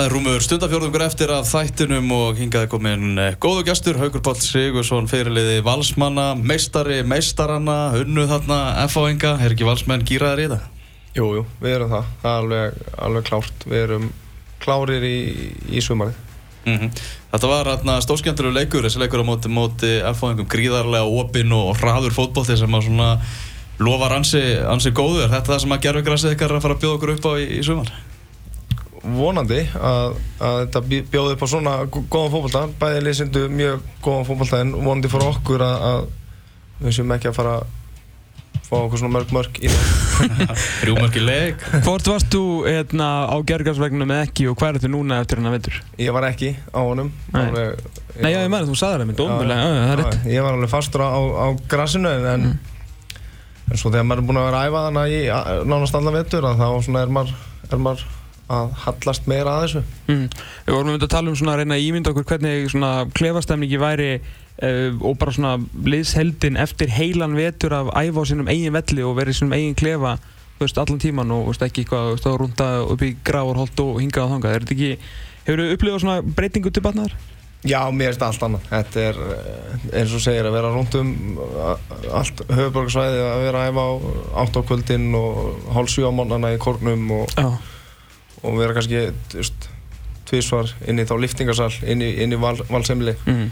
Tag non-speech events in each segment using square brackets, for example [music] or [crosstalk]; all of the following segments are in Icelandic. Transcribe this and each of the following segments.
Það er rúmur stundafjörðungur eftir af þættinum og hingaði komin eh, góðu gestur, Haugur Páll Sigursson, fyrirliði valsmanna, meistari, meistaranna, unnu þarna, F.A.N.ga, er ekki valsmenn gýraðir í það? Jú, jú, við erum það, það er alveg, alveg klárt, við erum klárir í, í sumarið. Mm -hmm. Þetta var stórskjöndur leikur, þessi leikur á móti, móti F.A.N.gum, gríðarlega opinn og hraður þegar sem að svona lofar ansi, ansi góður. Þetta er það sem að gerðvigrassið ykkar að fara að bjóða okkur upp á í, í sumar? Vonandi að, að þetta bjóði upp á svona góðan fókbalta bæðið leysindu mjög góðan fókbalta en vonandi fyrir okkur að, að við séum ekki að fara að fá okkur svona mörg mörg í [laughs] það Rjúmörg í leik. Hvort varst þú hérna, á gergarsvegnum eða ekki og hvað er þetta núna eftir hennar vettur? Ég var ekki á honum. Nei, alveg, ég, Nei já, ég meðan þú sagði það með dómulega Ég var alveg fastur á, á grassinu en, mm. en svo þegar maður er búin að vera æfað þannig í nánast allan vettur þá er maður, er maður að hallast meira að þessu mm. Við vorum að tala um svona að reyna að ímynda okkur hvernig svona klefastemningi væri uh, og bara svona liðsheldin eftir heilan vetur af æfa á sínum eigin velli og verið sínum eigin klefa veist, allan tíman og veist, ekki eitthvað veist, rúnda upp í gráarholt og hingað á þanga Hefur þið upplifað svona breytingu til batnaðar? Já, mér finnst allt annað. Þetta er eh, eins og segir að vera rúndum allt höfuborgarsvæði að vera æfa á 8 á kvöldin og hálf 7 á mónana í kornum og Já og vera kannski tvísvar inn í þá liftingarsal inn í, inn í val, valsemli mm.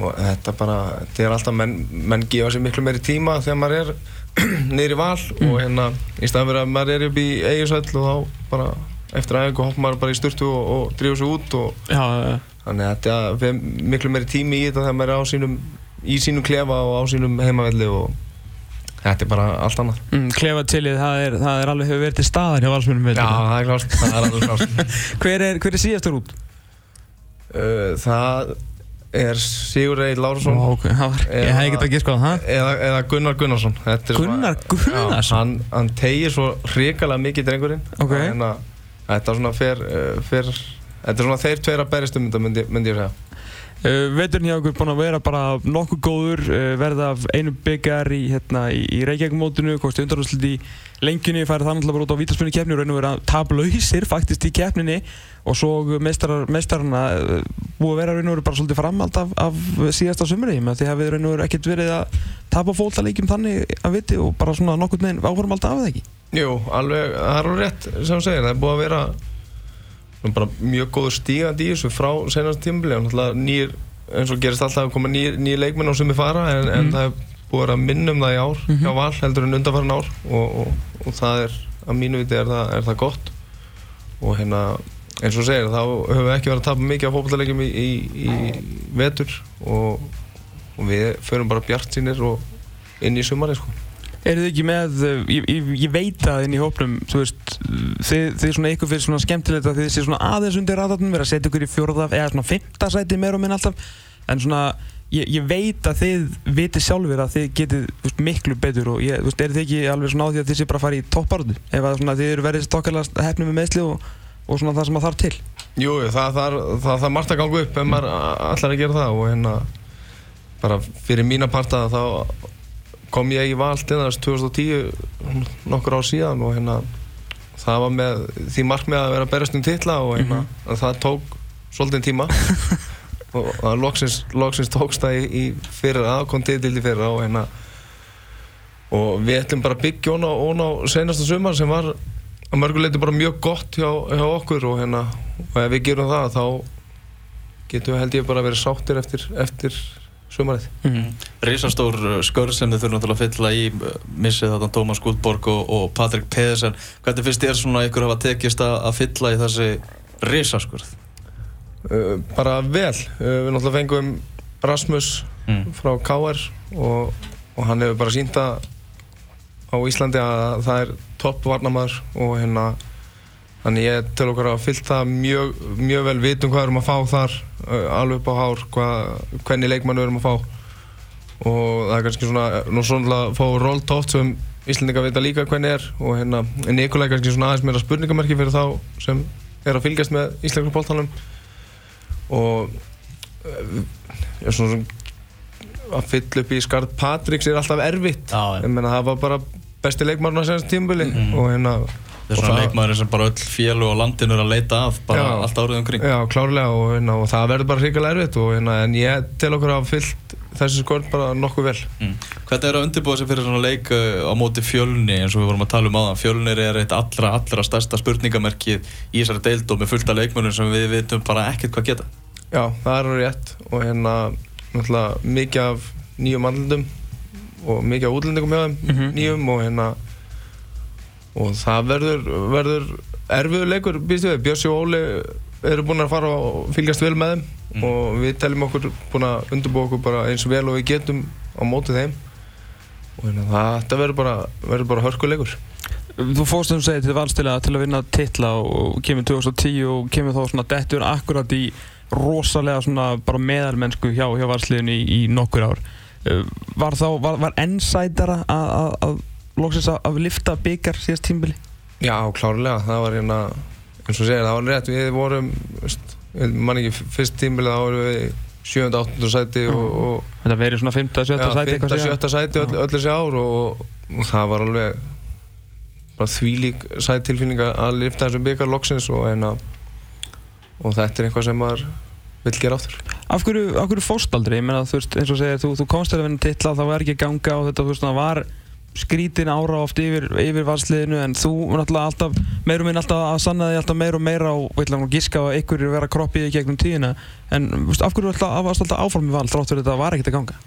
og þetta bara, þetta er alltaf menn, menn gefa sér miklu meiri tíma þegar maður er [clears throat] í val mm. og hérna í staðan fyrir að maður er upp í eiginsvæll og þá bara eftir aðeins hoppar maður bara í styrtu og, og drífa sér út og já, ja. þannig að þetta er miklu meiri tími í þetta þegar maður er á sínum í sínum klefa og á sínum heimavelli og Þetta er bara allt annað. Mm, klefa tilið, það er, það er alveg hefur verið til staðar hjá valsmjörnum. Já, það er klart. Það er alveg klart. [laughs] hver er, er síðastur út? Uh, það er Sigur Eil Lárusson. Ó, ok, var, ég hef ekkert að gíska á það. Eða, eða Gunnar Gunnarsson. Gunnar Gunnarsson? Já, hann, hann tegir svo hrikalega mikið drengurinn. Ok. En að, þetta er svona fer, uh, fer, þetta er svona þeir tveir að berist um þetta myndi ég segja. Uh, Veturinn hjá okkur búinn að vera bara nokkuð góður, uh, verða einu byggjar í, hérna, í Reykjavík-mótinu, kosti undanröðslut í lengjunni, færði það náttúrulega bara út á vítaspunni keppni og raun og vera tablausir faktist í keppninni. Og svo meistararna uh, búið að vera raun og vera bara svolítið framhald af, af síðasta sumri. Því hafið raun og vera ekkert verið að tapa fólkalegjum þannig að viti og bara svona nokkur með áhverjum alltaf af það ekki? Jú, alveg, það er alveg rétt sem þú segir, það er búið að vera bara mjög góður stígandi í þessu frá senast tímabili nýr, eins og gerist alltaf að koma nýjir nýj leikmenn á sem við fara en, mm. en mhm. það er búið að minnum það í ár mm -hmm. hjá val heldur en undanfæran ár og, og, og það er, að mínu viti er það, er það gott og hérna eins og segir þá höfum við ekki verið að tapa mikið á fólkvallarleikjum í, í, í vetur og, og við förum bara bjart sínir og inn í sumari sko Er þið ekki með, eh, ég, ég, ég veit að inn í hópnum, þú veist, þið, þið svona ykkur fyrir svona skemmtilegt að þið sé svona aðeins undir raðarnum, verið að setja ykkur í fjórðaf eða svona fymta sæti meira og minn alltaf, en svona ég, ég veit að þið viti sjálfur að þið getið veist, miklu betur og ég, þú veist, er þið ekki alveg svona á því að þið sé bara að fara í topparöðu, ef að svona þið eru verið stokkalast hefnum með meðsli og, og svona það sem að þarf til? Jú, það þarf margt að ganga upp ef maður allar að gera það og hérna bara fyrir mína parta þá kom ég í val til þess 2010 nokkur ár síðan og hérna það var með því markmið að vera að berast um tilla og hérna mm -hmm. það tók svolítið tíma [laughs] og það loksins, loksins tókst það í, í fyrir að, kom til til því fyrir að og hérna og við ætlum bara að byggja hún á, á senasta sumar sem var að mörguleiti bara mjög gott hjá, hjá okkur og hérna og ef við gerum það þá getum við held ég bara að vera sáttir eftir, eftir sumarið. Mm -hmm. Rísastór uh, skörð sem þið þurfum náttúrulega að fylla í uh, missið þarna Tómas Guldborg og, og Patrik Pedersen. Hvernig finnst þér svona ykkur hafa tekist að, að fylla í þessi rísaskurð? Uh, bara vel. Uh, við náttúrulega fengum Rasmus mm. frá KR og, og hann hefur bara sínta á Íslandi að það er topp varnamæður og hérna Þannig ég til okkar að fyllt það mjög, mjög vel vitum hvað við erum að fá þar alveg upp á hár, hvað, hvernig leikmann við erum að fá. Og það er kannski svona, nú svona að fá rolltótt sem Íslandingar veit að líka hvernig er og hérna, Nikolai er kannski svona aðeins meira spurningamerki fyrir þá sem er að fylgjast með Íslandingar bóltanum og ég er svona að fylla upp í skart Patriks er alltaf erfitt, Já, ég menna það var bara besti leikmann á senast tímbili mm -hmm. og hérna Það er svona það- leikmaður sem bara öll félag og landinu er að leita að bara Já. allt árið umkring. Já, klárlega og, hérna, og það verður bara hrikalega erfitt og, hérna, en ég tel okkur að hafa fyllt þessi skort bara nokkuð vel. Mm. Hvernig er að undirbúa sig fyrir svona leik uh, á móti fjölni eins og við vorum að tala um áðan? Fjölnir er eitt allra, allra stærsta spurningamerkið í þessari deild og með fullta leikmönum sem við vitum bara ekkert hvað geta. Já, það er alveg rétt og hérna náttúrulega mikið af nýjum andlundum og mikið af útlendingum hjá þeim Mhm. nýjum og hérna og það verður, verður erfiður leikur býst við, Bjössi og Óli eru búin að fara og fylgjast vel með þeim Mm. og við teljum okkur búin að undirbúa okkur bara eins vel og við getum á móti þeim og hérna það, þetta verður bara, verður bara hörkuleikur Þú fórst um segja til vals til að, vinna titla og kemur 2010 og kemur þá svona dettur akkurat í rosalega svona bara meðalmennsku hjá, hjá valsliðinu í, í nokkur ár. Uh, Var þá, var, var ennsætara að loksins að, að lifta byggar síðast tímbili? Já, klárlega, það var hérna eins og segir, það var rétt, við vorum veist, ég man ekki, fyrst tímbilið þá vorum við 7. 8. sæti og, og Þetta verið svona 5. 7. já, sæti 5. 7. sæti öll, öll þessi ár og, og það var alveg bara þvílík sæti tilfinning að lifta þessum byggar loksins og, hérna, og þetta er eitthvað sem maður vill gera áttur Af hverju, af hverju fórst aldrei? Ég meina, þú veist, eins og segir, þú, þú komst til að vinna titla, það var ekki að ganga og þetta, þú veist, það var skrítin ára oft yfir, yfir valsliðinu en þú náttúrulega alltaf, meir og minn alltaf að sanna þig alltaf meir og meira og við ætlum að giska að ykkur er vera kroppið í gegnum tíðina en veist, af hverju alltaf, alltaf áfram í val þrátt fyrir þetta var ekkert að ganga?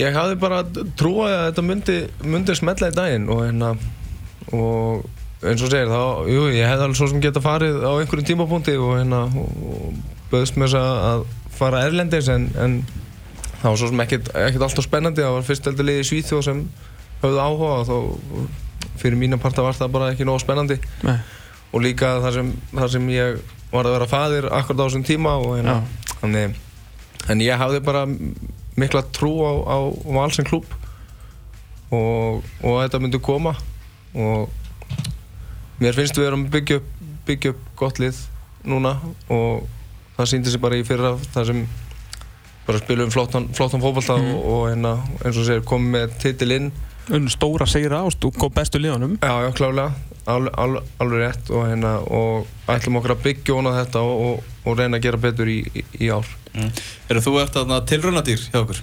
Ég hafði bara trúið að þetta myndi, myndi smetla í daginn og, hérna, og eins og segir þá, jú, ég hefði alveg svo sem geta farið á einhverjum tímapunkti og, hérna, og bauðst mér þess að- að fara erlendis en, en það var svo sem ekkert, ekkert alltaf spennandi, það var fyrst heldur liðið í Svíþjóð sem höfðu áhuga og þá fyrir mína parta var það bara ekki nóg spennandi. Nei. og líka það sem, það sem ég var að vera faðir akkurat á þessum tíma og hérna, þannig, en ég hafði bara mikla trú á, á valsinn klúb og, og þetta myndi koma. Og mér finnst við erum byggja upp, byggja upp gott lið núna. Og það síndi sig bara í fyrra þar sem bara spilum flottan, flottan fótballta Mhm. og, og hérna, eins og segir komum með titil inn Unn stóra segra ást og góð bestu liðanum Já, já, klálega, alveg, alveg, alveg rétt og, hérna, og ætlum okkur að byggja hona þetta og, og, og reyna að gera betur í, í, í ár. Mm. Eru þú eftir þarna tilraunadýr hjá okkur?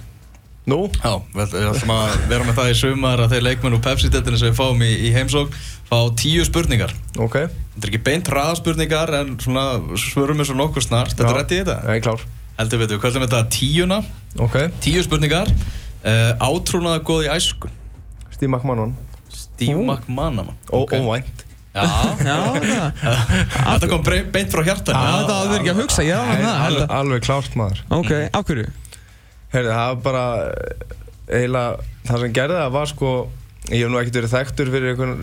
Nú? Já, við ætlum að vera með það í sumar að þeir leikmenn úr Pepsi-deltinu sem við fáum í, í heimsók fá tíu spurningar. Ok. Þetta er ekki beint hraðaspurningar en svona svörum við svo nokkur snart. Þetta er rétt í þetta? Já, ég er klár. Heldur við, við kvöldum þetta tíuna, Ok. tíu spurningar, uh, átrúnaða góð í æsku. Steve McMahon. Steve McManaman. Ó, Ok. Óvænt. Já, Já, já, [laughs] þetta kom beint frá hjartan. þetta hafði verið ekki að hugsa, já, Nei, það alveg, alveg klárt maður. Ok, af hverju? Heyrði, það var bara eh, eiginlega, það sem gerði það var sko, ég hef nú ekkert verið þekktur fyrir einhvern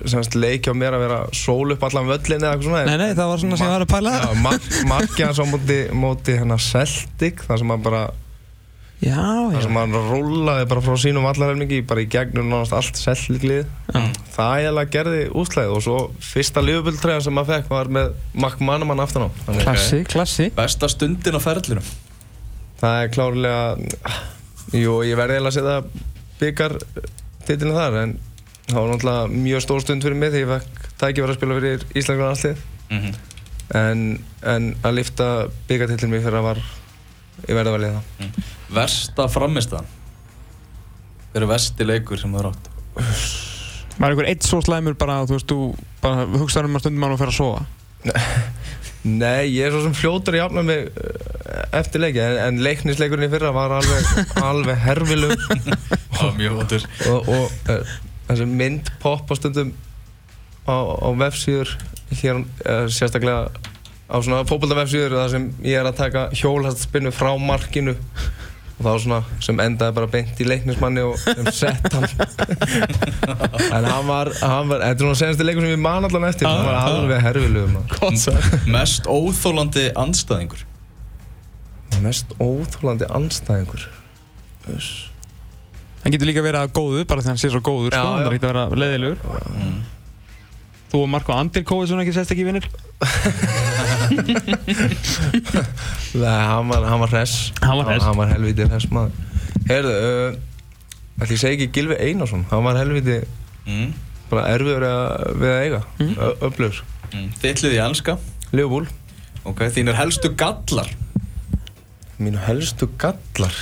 eh, semst leik hjá mér að vera sól upp allan völlin eða eitthvað svona. Nei, nei, það var svona sem ég var að pæla Já, mark, [laughs] markið hans á móti, móti hérna Celtic, þar sem hann bara Já, þar já, sem hann rúlaði bara frá sínum allarhelmingi bara í gegnum nánast allt selliglið já. það eiginlega gerði úslæðið og svo fyrsta liðböldtræðan sem maður fekk var með McManaman aftan á Klassi, klassi Besta stundin á ferlinu. það er klárlega jú, ég verði eiginlega að setja byggar titilin þar en það var náttúrulega mjög stór stund fyrir mig þegar ég fekk tækifæri að spila fyrir Íslandsgrann alltið Mm en, en að lifta byggartitlin mig fyrir að var ég verði að velja það Versta framistæðan? Hver er versti leikur sem þú er átt? Var einhver eitt svo slæmur bara, þú veist, þú bara hugsaður um að stundum án og fer að sofa [laughs] Nei, ég er svo sem fljótur að jafna mig eh, eftir leiki en, en leiknisleikurinn í fyrra var alveg, [laughs] alveg herfilug [laughs] Það var mjög hóttur. og, og uh, þessi mynd poppa stundum á, á vefsíður hér uh, sérstaklega á svona fókbaltavefsíður þar sem ég er að taka hjólhastspinnu frá markinu og það var svona sem endaði bara beint í leiknismanni og sem sett hann [laughs] en hann var, hann var þetta er svona senasti leikur sem ég man allan eftir hann var alveg herfilug maður. Mest óþólandi andstæðingur? mest óþólandi anstæðingur Uss. Hann getur líka verið að góðu, bara þegar hann sé svo góður, Já, sko, hann er ekkert að vera leiðilegur Mm. Þú og Marko Andir kóið svona ekki sérst ekki vinnir [laughs] Nei, hann var, hann var hress Hann var hress. Hann var helviti hress maður Heyrðu, uh, ætli ég segi ekki Gilvi Einarsson Hann var helviti Mm. bara erfiður að, við að eiga, mm. öflugur. Mm. Þittlið í enska. Liverpool, Ok, þínir helstu gallar. mínu helstu gallar.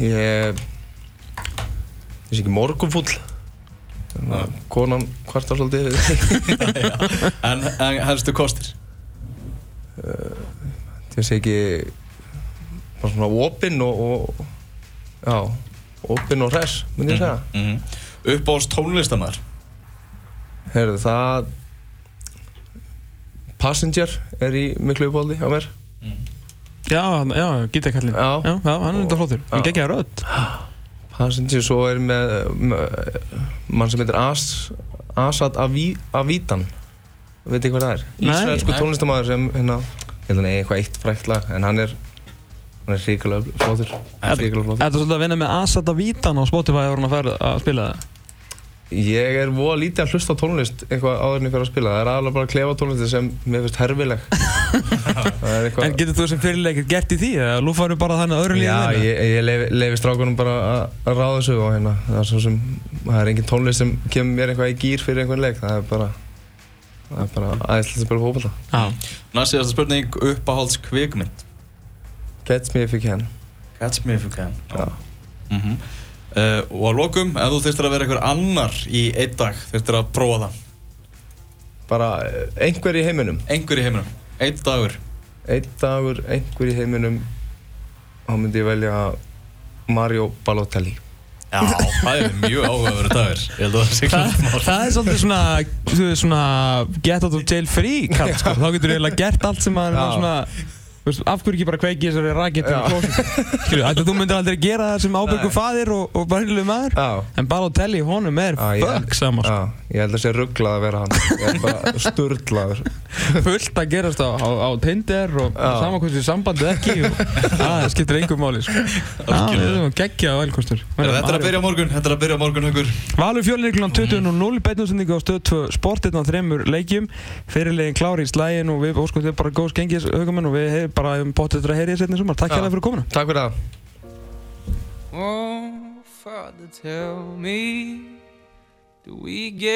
Ég, ég sé ekki morgunfúll. Já. Konan kvartar svolítið. [laughs] en, en helstu kostir. ég sé ekki bara svona opinn og, og já, opinn og hress, myndi ég segja. Mm -hmm. Uppáhalds tónlistamæður. Heyrðu, það Passenger er í miklu uppáldi á mér Já, hann- já, gítarkallinn. Já. Já, hann er þetta flottur. Hann geggjaði rödd. [gasps] Passenger, svo er með, með mann sem heitir As, Asad Avi, Avidan veit ekki hvað það er. Ísraelsku tónlistamæður sem hérna, að hann eigi eitthvað eitt frækt lag en hann er hann er ríkilega flottur Þetta er svolítið að vinna með Asata Vítan á Spotify ára hann að fara að spila það. Ég er voða lítið að hlusta tónlist eitthvað áður en ég fer að spila það er aðalega bara klefa tónlisti sem mér finnst herfileg er [laughs] En getur þú sem fyrirleikir gert í því? Eða lúfaru bara þannig að öðru lífið Já, ég, ég leifi, leifi strákunum bara að, ráða þessu og hérna, það er svo sem, það er engin tónlist sem kemur mér eitthvað í gýr fyrir einhvern leik, það er bara, það er bara aðeinslega að spila fókbalta. Já. Næst síðasta spurning, uppáhalds kvikmynd. Catch me if you can. Catch me if you can. Já. Mm uh, og að lokum, ef þú þurftir að vera einhver annar í einn dag, þurftir að prófa það. Bara einhver í heiminum, Einhver í heiminum. Einn dagur. einn dagur, einhver í heiminum, þá myndi ég velja Mario Balotelli. Já, það er mjög áhugaverið dagur. Ég held að það sé klart mál. það er svolítið svona, svona get out of jail free kall, sko. Þá getur þú eiginlega gert allt sem maður er svona, af hverju ekki bara kveiki þessari raketu í klósum? Skilju, þetta þú myndir aldrei gera það sem ábyrgu Nei. faðir og, og bara hinnlega maður. Já. En Balotelli, honum er fuck sama, sko. Já, ég held að sé rugglað að vera hann. Ég er bara [laughs] sturglaður. fullt að gerast á, á, á Tinder og saman hvort við sambandið ekki og [laughs] það skiptir einhver máli sko. Já, við erum geggja á velkostur Þetta er að byrja morgun, þetta er að byrja morgun, Haukur. Valur fjölnir kl. 20.00 beitnúsendingu á stöð 2 sportinn á þremur leikjum fyrirlegin klári í slægin og við óskum þið bara góðs gengis við bara um þetta að heyri í setni sumar Takk Já. hérlega fyrir komuna Takk fyrir það. Oh, Father, tell me, do we get